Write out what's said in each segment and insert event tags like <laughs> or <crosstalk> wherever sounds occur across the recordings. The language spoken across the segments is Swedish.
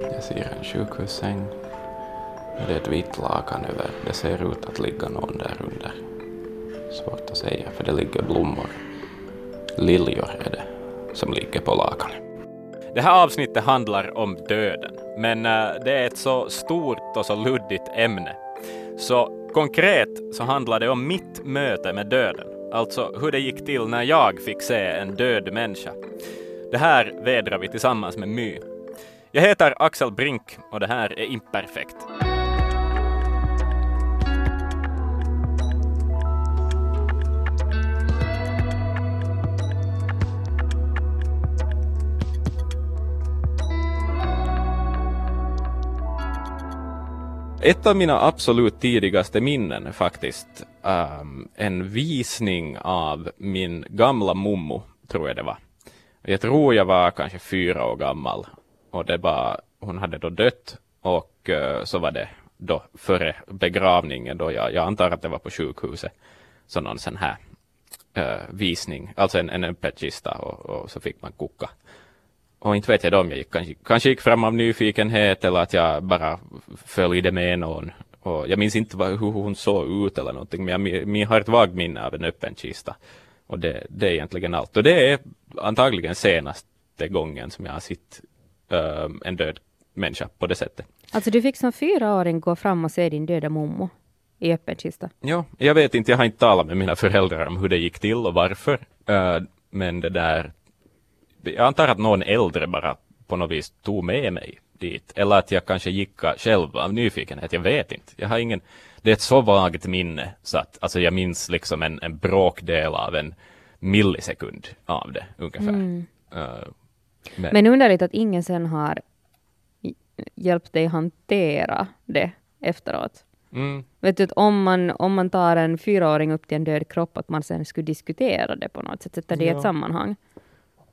Jag ser en sjukhussäng. Det är ett vitt lakan över. Det ser ut att ligga någon där under. Svårt att säga, för det ligger blommor. Liljor är det som ligger på lakanet. Det här avsnittet handlar om döden, men äh, det är ett så stort och så luddigt ämne. Så konkret så handlar det om mitt möte med döden, alltså hur det gick till när jag fick se en död människa. Det här vädrar vi tillsammans med My. Jag heter Axel Brink och det här är Imperfekt. Ett av mina absolut tidigaste minnen är faktiskt um, en visning av min gamla mommo, tror jag det var. Jag tror jag var kanske fyra år gammal och det var, hon hade då dött och uh, så var det då före begravningen då jag, jag antar att det var på sjukhuset, så någon sån här uh, visning, alltså en, en öppen kista och, och, så fick man koka och inte vet jag då om jag gick, kanske, kanske gick fram av nyfikenhet eller att jag bara följde med någon. Och jag minns inte vad, hur hon såg ut eller någonting, men jag, jag har ett vagt minne av en öppen kista. Och det, det är egentligen allt. Och det är antagligen senaste gången som jag har sett uh, en död människa på det sättet. Alltså du fick som fyraåring gå fram och se din döda mommo i öppen kista? Ja, jag vet inte, jag har inte talat med mina föräldrar om hur det gick till och varför. Uh, men det där jag antar att någon äldre bara på något vis tog med mig dit. Eller att jag kanske gick själv av nyfikenhet. Jag vet inte. Jag har ingen, det är ett så vagt minne så att alltså jag minns liksom en, en bråkdel av en millisekund av det ungefär. Mm. Uh, men. men underligt att ingen sen har hjälpt dig hantera det efteråt. Mm. Vet du, att om man, om man tar en fyraåring upp till en död kropp, att man sen skulle diskutera det på något sätt, sätta det i ett sammanhang.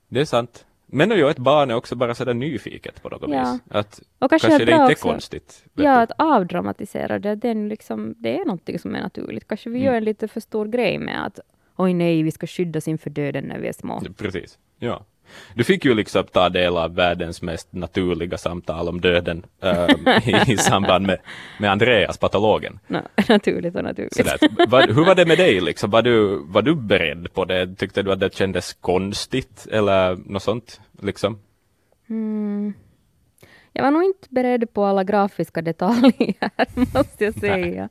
Det är sant. Men ju ett barn är också bara sådär nyfiket på något ja. vis. Att och kanske, kanske det inte är konstigt. Ja, att avdramatisera det, den liksom, det är någonting som är naturligt. Kanske vi mm. gör en lite för stor grej med att oj nej, vi ska skyddas inför döden när vi är små. Precis, ja. Du fick ju liksom ta del av världens mest naturliga samtal om döden <laughs> äh, i, samband med, med Andreas, patologen. No, <laughs> naturligt och naturligt. Sådär, var, hur var det med dig? Liksom? Var, du, var du beredd på det? Tyckte du att det kändes konstigt eller något sånt? Liksom? Mm. Jag var nog inte beredd på alla grafiska detaljer, <laughs> måste jag säga.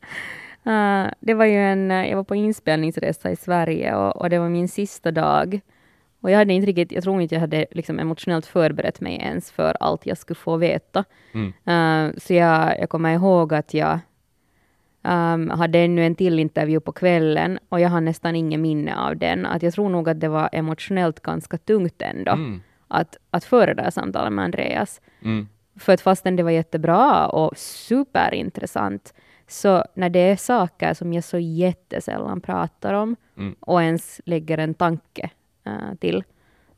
Uh, det var ju en, jag var på inspelningsresa i Sverige och, och det var min sista dag och jag hade inte riktigt, jag tror inte jag hade liksom emotionellt förberett mig ens för allt jag skulle få veta. Mm. Uh, så jag, jag kommer ihåg att jag um, hade ännu en till intervju på kvällen och jag har nästan ingen minne av den. Att jag tror nog att det var emotionellt ganska tungt ändå mm. att, att föra det här samtalet med Andreas. Mm. För att fastän det var jättebra och superintressant, så när det är saker som jag så jättesällan pratar om mm. och ens lägger en tanke äh, till,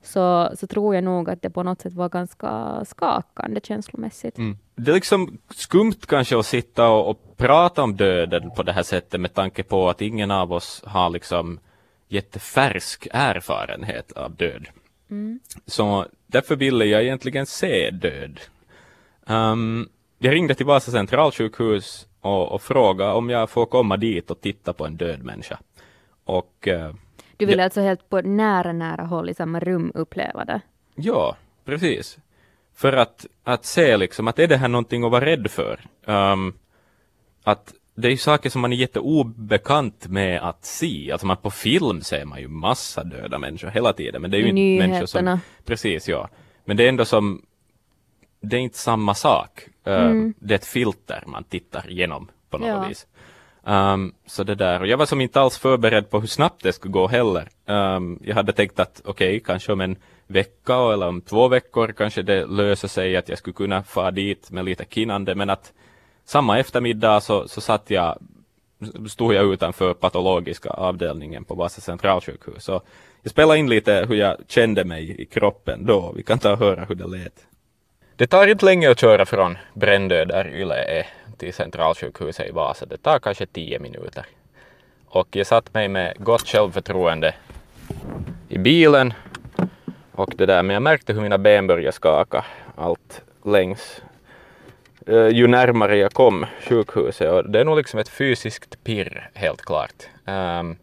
så, så tror jag nog att det på något sätt var ganska skakande känslomässigt. Mm. Det är liksom skumt kanske att sitta och, och, prata om döden på det här sättet med tanke på att ingen av oss har liksom jättefärsk erfarenhet av död. Mm. Så därför ville jag egentligen se död. Um, jag ringde till Vasa centralsjukhus och, och frågade om jag får komma dit och titta på en död människa. Och uh, du vill ja. alltså helt på nära, nära håll i samma rum uppleva det? Ja, precis. För att, att se liksom att är det här någonting att vara rädd för? Um, att det är ju saker som man är jätteobekant med att se. Alltså man på film ser man ju massa döda människor hela tiden. Men det är ju inte människor som... Precis, ja. Men det är ändå som... Det är inte samma sak. Uh, mm. Det är ett filter man tittar igenom på något ja. vis. Um, så det där, och jag var som inte alls förberedd på hur snabbt det skulle gå heller. Um, jag hade tänkt att okej, okay, kanske om en vecka eller om två veckor kanske det löser sig att jag skulle kunna fara dit med lite kinnande, men att samma eftermiddag så, så satt jag, stod jag utanför patologiska avdelningen på Vasa centralsjukhus. Så jag spelade in lite hur jag kände mig i kroppen då. Vi kan ta och höra hur det lät. Det tar inte länge att köra från Brändö där Yle är till centralsjukhuset i Vasa. Det tar kanske tio minuter. Och jag satt mig med gott självförtroende i bilen och det där, men jag märkte hur mina ben började skaka allt längs eh, ju närmare jag kom sjukhuset och det är nog liksom ett fysiskt pirr helt klart. Um,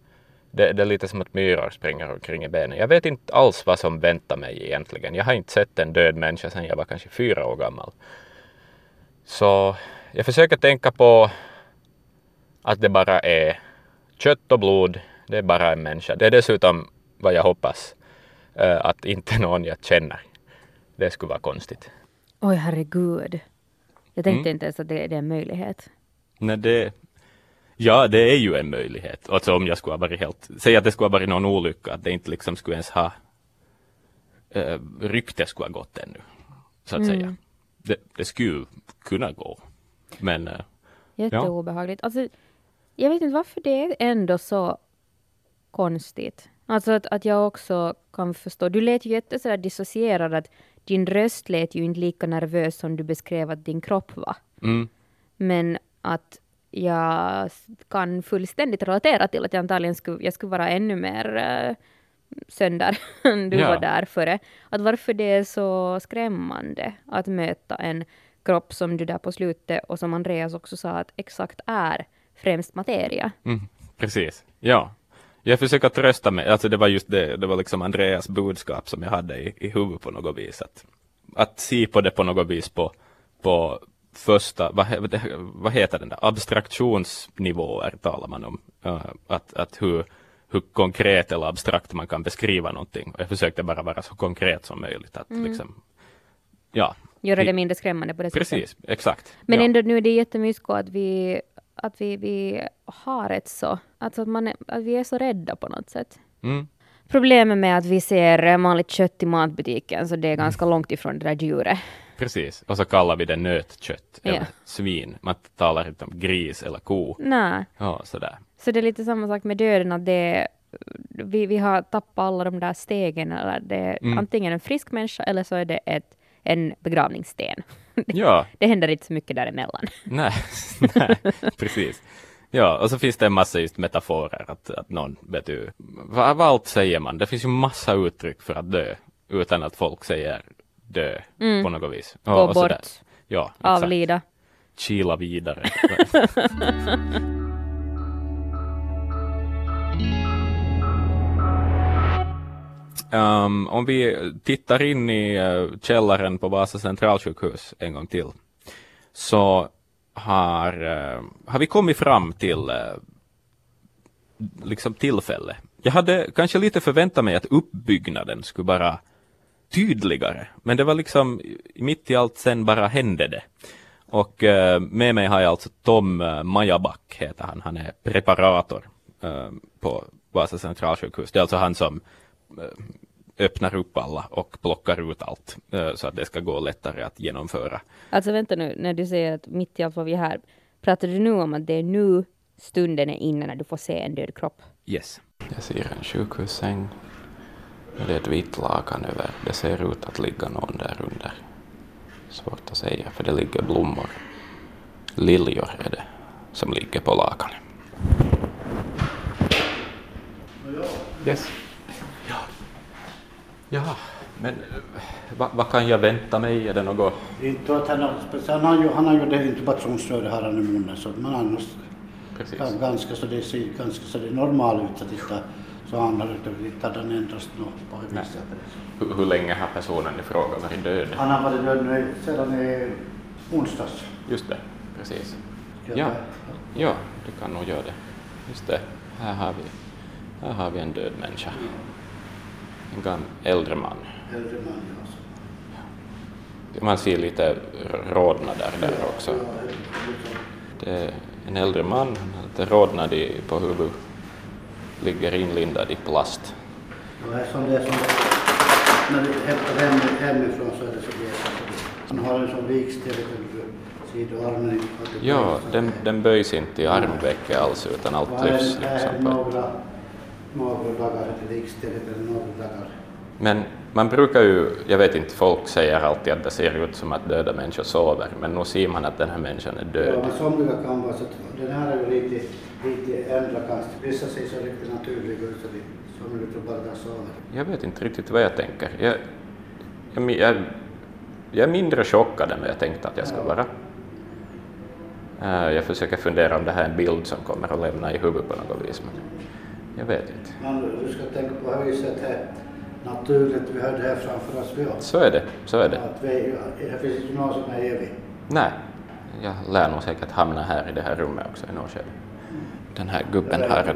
det, det, är lite som att myror springer omkring i benen. Jag vet inte alls vad som väntar mig egentligen. Jag har inte sett en död människa sedan jag var kanske fyra år gammal. Så jag försöker tänka på att det bara är kött och blod. Det är bara en människa. Det är dessutom vad jag hoppas uh, att inte <laughs> någon jag känner. Det skulle vara konstigt. Oj, herregud. Jag tänkte mm. inte ens att det, det är en möjlighet. Nej, det, ja, det är ju en möjlighet. Alltså om jag skulle ha varit helt, säg att det skulle ha varit någon olycka, att det inte liksom skulle ens ha, uh, rykte skulle ha gått ännu, så att mm. säga. Det, det skulle kunna gå, men uh, Jätteobehagligt. Ja. Alltså, jag vet inte varför det är ändå så konstigt. Alltså att, att jag också kan förstå. Du lät ju jätte dissocierad att din röst lät ju inte lika nervös som du beskrev att din kropp var. Mm. Men att jag kan fullständigt relatera till att jag antagligen skulle, jag skulle vara ännu mer uh, sönder <laughs> än du ja. var där före. Att varför det är så skrämmande att möta en kropp som du där på slutet och som Andreas också sa att exakt är främst materia. Mm, precis, ja. Jag försöker trösta mig, alltså det var just det, det var liksom Andreas budskap som jag hade i, i huvudet på något vis. Att, att se på det på något vis på, på första, vad, vad heter den där, abstraktionsnivåer talar man om. Att, att hur, hur konkret eller abstrakt man kan beskriva någonting. jag försökte bara vara så konkret som möjligt. Att mm. liksom, ja. Göra det mindre skrämmande på det sättet. Precis, exakt. Men ja. ändå nu är det jättemycket att vi att vi, vi har ett så, alltså att, man är, att vi är så rädda på något sätt. Mm. Problemet med att vi ser vanligt kött i matbutiken, så det är ganska mm. långt ifrån det där djuret. Precis, och så kallar vi det nötkött eller ja. svin. Man talar inte om gris eller ko. Nej. Ja, sådär. Så det är lite samma sak med döden, att det vi, vi har tappat alla de där stegen, eller det är mm. antingen en frisk människa eller så är det ett, en begravningssten. <laughs> Ja. det händer inte så mycket däremellan. <laughs> Nej, nej precis. Ja, och så finns det en massa just metaforer, att, att någon, vet du, vad, vad allt säger man? Det finns ju massa uttryck för att dö, utan att folk säger dö mm. på något vis. Gå och bort. Ja, Avlida. Kila vidare. <laughs> Um, om vi tittar in i uh, källaren på Vasa centralsjukhus en gång till, så har, uh, har vi kommit fram till uh, liksom tillfälle. Jag hade kanske lite förväntat mig att uppbyggnaden skulle vara tydligare, men det var liksom mitt i allt sen bara hände det. Och med mig har jag alltså Tom Majaback, heter han, han är preparator på Vasa centralsjukhus. Det är alltså han som öppnar upp alla och plockar ut allt eh, så att det ska gå lättare att genomföra. Alltså vänta nu, när du säger att mitt i allt vad vi är här, pratar du nu om att det är nu stunden är inne när du får se en död kropp? Yes. Jag ser en sjukhussäng. Det är ett vitt lakan över. Det ser ut att ligga någon där under. Svårt att säga, för det ligger blommor. Liljor är det som ligger på lakanet. Yes. Ja, men vad, vad kan jag vänta mig? Är det något? Inte att han, har, han, har ju, han har ju det intubationsröret har han i munnen, så, men annars Precis. ganska så det ser ganska så det normal ut att titta. Så han har inte den endast på viset. Hur, hur länge har personen i fråga varit död? Han har varit död nu sedan i onsdags. Just det, precis. Ja, ja, du kan nog göra det. Just det, här har vi, här har vi en död människa. En gam, äldre man. Äldre man, ja. Man ser lite rodnader där också. Det är en äldre man, lite rodnad på huvudet, ligger inlindad i plast. Ja, som det är som när vi hämtar hem, hemifrån så är det så det Han har en sån vikställ sidoarmen. Ja, den, den böjs inte i armvecket alls utan allt lyfts liksom på några dagar eller likställigt eller några dagar. Men man brukar ju, jag vet inte, folk säger alltid att det ser ut som att döda människor sover, men nu ser man att den här människan är död. Ja, somliga kan vara så att den här är lite, lite ändra kast. Vissa ser så riktigt naturliga ut, så de, somliga tror bara att sover. Jag vet inte riktigt vad jag tänker. Jag, jag, jag, jag är mindre chockad än vad jag tänkte att jag skulle vara. Eh, jag försöker fundera om det här är en bild som kommer att lämna i huvudet på något vis, men jag vet inte. Men du ska tänka på hur sett här naturligt, vi har det här framför oss vi också. Så är det, så är det. Att vi, här finns inte någon som är evig. Nej, jag lär nog säkert hamna här i det här rummet också i något skede. Den här gubben har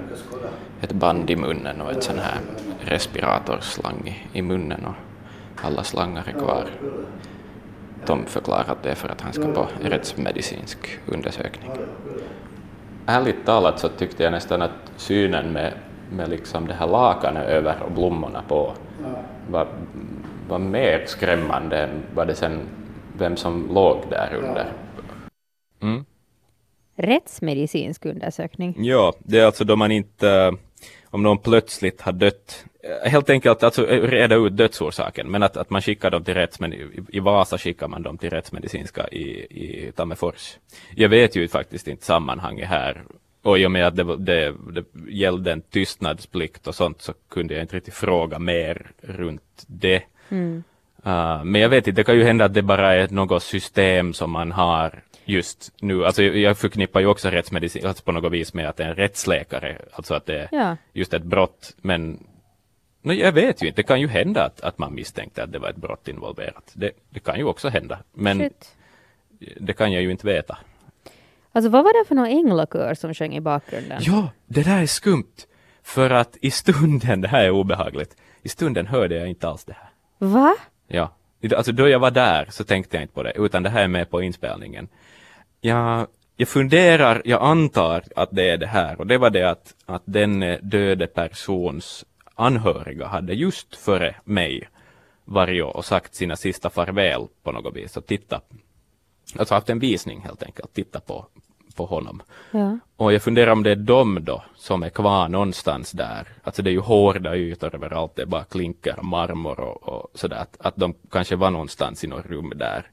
ett, band i munnen och ett sån här respiratorslang i, i munnen och alla slangar är kvar. De förklarar att det är för att han ska på rättsmedicinsk undersökning. Ärligt talat så tyckte jag nästan att synen med, med liksom det här lakanet över och blommorna på var, var mer skrämmande än vad det sen, vem som låg där under. Mm. Rättsmedicinsk undersökning. Ja, det är alltså då man inte, om någon plötsligt har dött, eh, helt enkelt alltså eh, reda ut dödsorsaken, men att, att man skickar dem till rättsmedi i, i Vasa skickar man dem till rättsmedicinska i, i Tammerfors. Jag vet ju faktiskt inte sammanhanget här, och i och med att det, det, det gällde en tystnadsplikt och sånt så kunde jag inte riktigt fråga mer runt det. Uh, men jag vet inte, det kan ju hända att det bara är något system som man har just nu. Alltså jag- jag förknippar ju också rättsmedicin alltså på något vis med att det är en rättsläkare, alltså att det är Ja. just ett brott. Men no, jag vet ju inte, det kan ju hända att, att man misstänkte att det var ett brott involverat. Det, det kan ju också hända, men Shit. det kan jag ju inte veta. Alltså vad var det för någon änglakör som sjöng i bakgrunden? Ja, det där är skumt. För att i stunden, <laughs> det här är obehagligt, i stunden hörde jag inte alls det här. Va? Ja, alltså då jag var där så tänkte jag inte på det, utan det här är med på inspelningen. Jag, jag funderar, jag antar att det är det här, och det var det att, att den döde persons anhöriga hade just före mig varit och sagt sina sista farväl på något vis och titta, alltså haft en visning helt enkelt, titta på, på honom. Ja. Och jag funderar om det är de då som är kvar någonstans där. Alltså det är ju hårda ytor överallt, det är bara klinker och marmor och, och sådär. Att, att de kanske var någonstans i något rum där.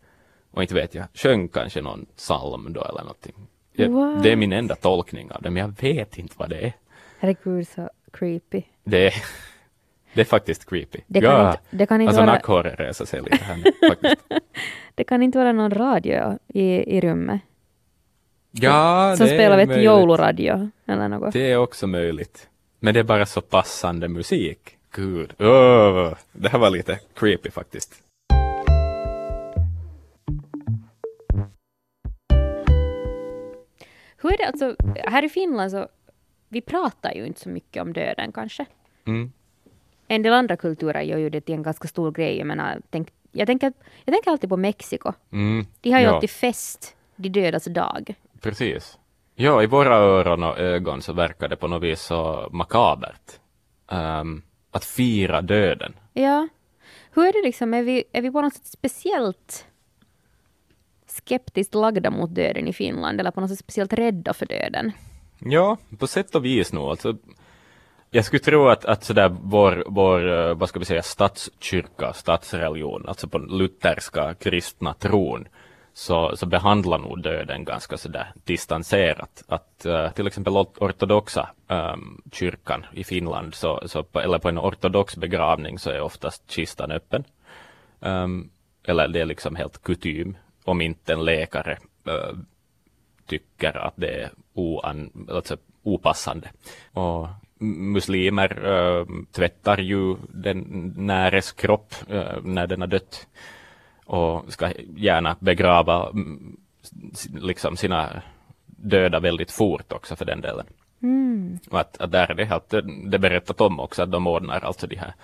Och inte vet jag, sjöng kanske någon psalm då eller någonting. Jag, det är min enda tolkning av det, men jag vet inte vad det är. Herregud så creepy. Det är, <laughs> det är faktiskt creepy. Det kan inte- det kan inte alltså vara- nackhåret reser sig lite här nu, faktiskt. <laughs> Det kan inte vara någon radio i, i rummet. Ja, som det är spelar vet du, möjligt. jouluradio eller något. Det är också möjligt. Men det är bara så passande musik. Gud. Åh, det här var lite creepy faktiskt. Hur är det alltså, här i Finland så, vi pratar ju inte så mycket om döden kanske. Mm. En del andra kulturer gör ju det till en ganska stor grej. Jag menar, tänk, jag, tänker, jag tänker alltid på Mexiko. Mm. De har ju ja, alltid fest, de dödas dag. Precis. Ja, i våra öron och ögon så verkar det på något vis så makabert. Ehm, att fira döden. Ja. Hur är det liksom, är vi, är vi på något sätt speciellt skeptiskt lagda mot döden i Finland eller på något sätt speciellt rädda för döden? Ja, på sätt och vis nog. Alltså, jag skulle tro att, att sådär vår, vår, eh, vad ska vi säga, statskyrka, statsreligion, alltså på den lutherska kristna tron, så, så behandlar nog döden ganska sådär distanserat. Att uh, till exempel ortodoxa um, kyrkan i Finland, så, så på, eller på en ortodox begravning så är oftast kistan öppen. Um, eller det är liksom helt kutym, om inte en läkare uh, tycker att det är oan, alltså opassande. Och muslimer uh, tvättar ju den näres kropp eh, när den har dött och ska gärna begrava mm, liksom sina döda väldigt fort också för den delen. Och att, att där är det helt, det berättat om också att de ordnar alltså de här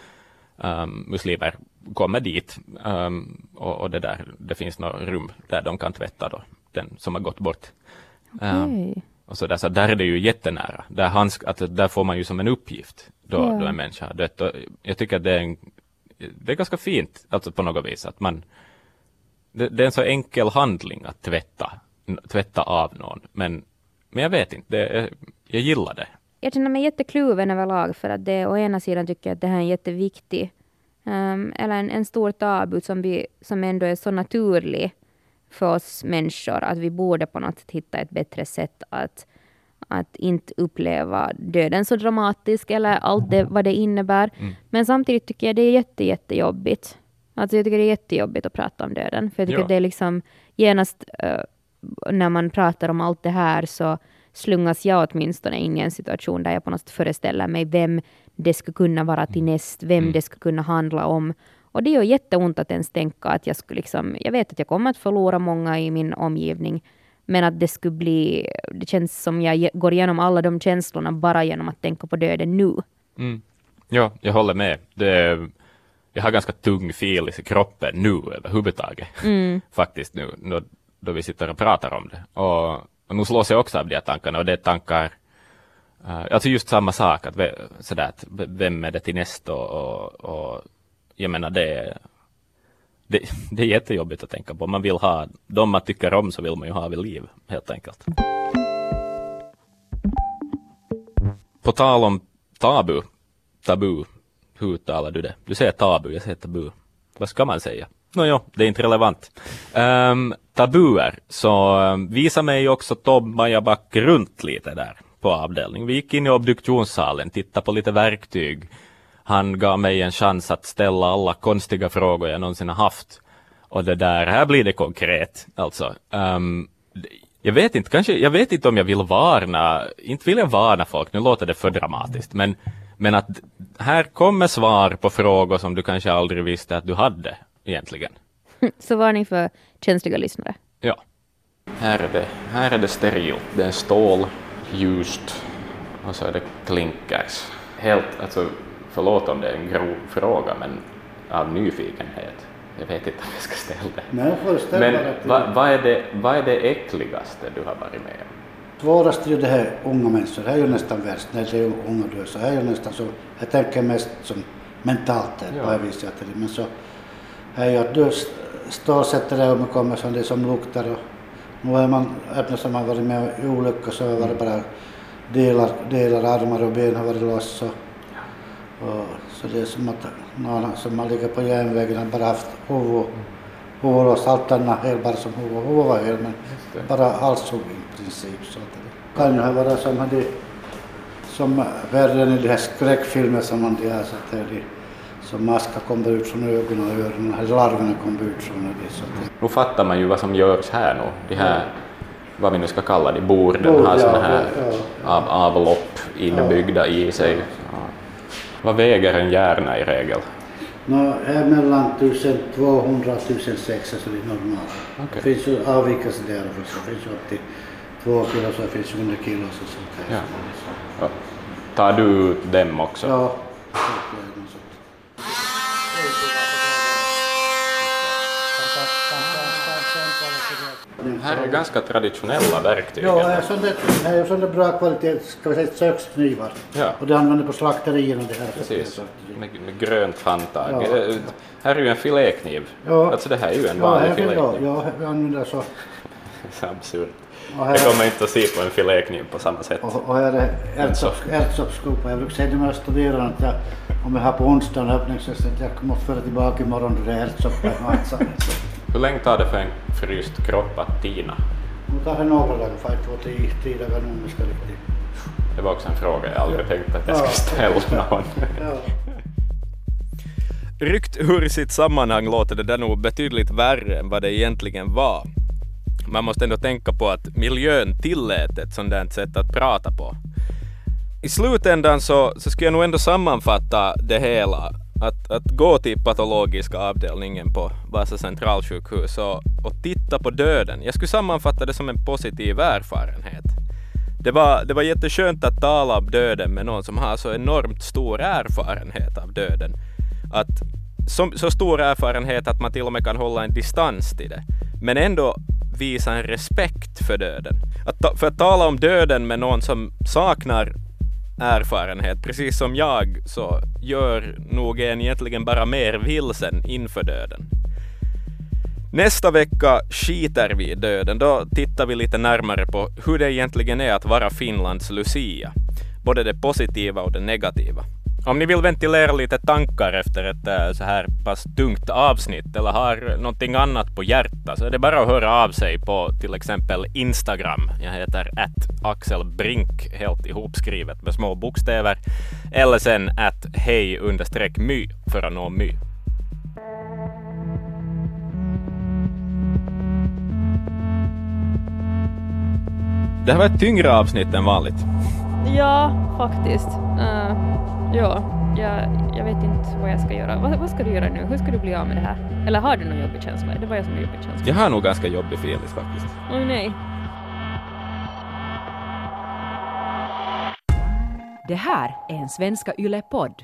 um, muslimer kommer dit um, och, och det där, det finns något rum där de kan tvätta då, den som har gått bort. Um, Okej. och så där, så där är det ju jättenära. Där, hans, att, där får man ju som en uppgift då, Ja. då en människa har dött. Och jag tycker att det är, en, det är ganska fint alltså på något vis att man det, det är en så enkel handling att tvätta, tvätta av någon. Men, men jag vet inte, det, jag gillar det. Jag känner mig jättekluven överlag för att det å ena sidan tycker jag att det här är en jätteviktig ehm, eller en, en stor tabu som, vi, som ändå är så naturlig för oss människor att vi borde på något sätt hitta ett bättre sätt att, att inte uppleva döden så dramatisk eller allt det, vad det innebär. Men samtidigt tycker jag det är jätte, jättejobbigt. Alltså jag tycker det är jättejobbigt att prata om döden. För jag tycker Ja. det är liksom genast, eh, när man pratar om allt det här så slungas jag åtminstone in i en situation där jag på något sätt föreställer mig vem det skulle kunna vara till näst, vem Mm. det skulle kunna handla om. Och det gör jätteont att ens tänka att jag skulle liksom, jag vet att jag kommer att förlora många i min omgivning, men att det skulle bli, det känns som jag går igenom alla de känslorna bara genom att tänka på döden nu. Mm. Ja, jag håller med. Det, jag har ganska tung fil i kroppen nu överhuvudtaget. Mm. <laughs> Faktiskt nu, då, då vi sitter och pratar om det. Och, och nu slås jag också av de här tankarna och det är tankar Uh, alltså just samma sak, att, sådär, att vem är det till nästa och, och, och jag menar det, det, det är jättejobbigt att tänka på. Man vill ha, de man tycker om så vill man ju ha vid liv, helt enkelt. På tal om tabu, tabu, hur uttalar du det? Du säger tabu, jag säger tabu. Vad ska man säga? Nåja, det är inte relevant. Um, tabuer, så um, visa mig också Tom Majaback runt lite där på avdelning. Vi gick in i obduktionssalen, tittade på lite verktyg. Han gav mig en chans att ställa alla konstiga frågor jag någonsin har haft. Och det där, här blir det konkret. Alltså, um, jag vet inte, kanske, jag vet inte om jag vill varna, inte vill jag varna folk, nu låter det för dramatiskt, men, men att här kommer svar på frågor som du kanske aldrig visste att du hade egentligen. <laughs> Så var ni för känsliga lyssnare. Ja. Här är det, här är det sterilt. Det är stål, ljust och så är det klinkers. Helt, alltså förlåt om det är en grov fråga men av nyfikenhet. Jag vet inte om jag ska ställa det. Nej, Men vad vad är, det, vad är det äckligaste du har varit med om? Svårast är ju det här unga människor, det här är ju nästan värst när det är unga dör. Så här är ju nästan så, jag tänker mest som mentalt där, på det viset. Men så här är ju att du står och sätter dig och man kommer som det som luktar och nu är man öppna som har varit med i olycka så har det bara delar, delar armar och ben har varit loss och, och så det är som att någon som har ligger på järnvägen har bara haft huvud, huvudlås, allt annat hel bara som huvud, huvud var hel men bara halshugg i princip. Så att det kan ju varit som hade som värre än i de här skräckfilmer som man har så att det som maskar kommer ut från ögonen och öronen, eller larverna kommer ut från det. Så att Nu fattar man ju vad som görs här nu. De här, vad vi nu ska kalla det, borden Bord, har ja, sådana här ja, Av, avlopp inbyggda i sig. Vad väger en hjärna i regel? Nå, här mellan 1200 och 1600 så det är normalt. Okej. Det finns ju avvikelser där också. Det finns ju upp till 2 kilo så det finns 100 kilo och sånt där. Ja. Tar du ut dem också? Ja. Här är ganska traditionella verktyg. Ja, det är där bra kvalitet, ska vi säga köksknivar. Ja. Och det använder på slakterierna det här. Precis, med, med grönt handtag. Ja. Eh, Här är ju en filékniv. Ja. Alltså det här är ju en vanlig ja, filékniv. ja, vi använder så. <laughs> Absurt. Här, Jag kommer inte att se på en filékniv på samma sätt. och, och här är ärtsopp- ärtsoppsskopa. Jag brukar säga till mina studerande att jag, om jag har på onsdagen öppningsfest att jag måste föra tillbaka imorgon då det är ärtsoppa <laughs> i mat. Hur länge tar det för en fryst kropp att tina? Nu tar det några dagar, för två, tio, tio dagar nu om jag ska riktigt. Det var också en fråga jag aldrig tänkt att jag Ja. skulle ställa någon. Ja. Ryckt ur sitt sammanhang låter det där nog betydligt värre än vad det egentligen var. Man måste ändå tänka på att miljön tillät ett sådant där sätt att prata på. I slutändan så, så ska jag nog ändå sammanfatta det hela. Att, att gå till patologiska avdelningen på Vasa centralsjukhus och, och titta på döden. Jag skulle sammanfatta det som en positiv erfarenhet. Det var, det var jätteskönt att tala om döden med någon som har så enormt stor erfarenhet av döden. Att, så, så stor erfarenhet att man till och med kan hålla en distans till det. Men ändå visa en respekt för döden. Att ta, för att tala om döden med någon som saknar erfarenhet, precis som jag, så gör nog en egentligen bara mer vilsen inför döden. Nästa vecka skiter vi i döden. Då tittar vi lite närmare på hur det egentligen är att vara Finlands Lucia. Både det positiva och det negativa. Om ni vill ventilera lite tankar efter ett eh, så här pass tungt avsnitt eller har någonting annat på hjärtat så är det bara att höra av sig på till exempel Instagram. Jag heter att Axel Brink, helt ihopskrivet med små bokstäver. Eller sen att hej understreck my för att nå my. Det här var ett tyngre avsnitt än vanligt. Ja, faktiskt. Uh, ja, jag, jag vet inte vad jag ska göra. Vad, vad ska du göra nu? Hur ska du bli av med det här? Eller har du någon jobbig känsla? Det var jag som har jobbig känsla. Jag har nog ganska jobbig feeling faktiskt. Oj nej. Det här är en Svenska Yle-podd.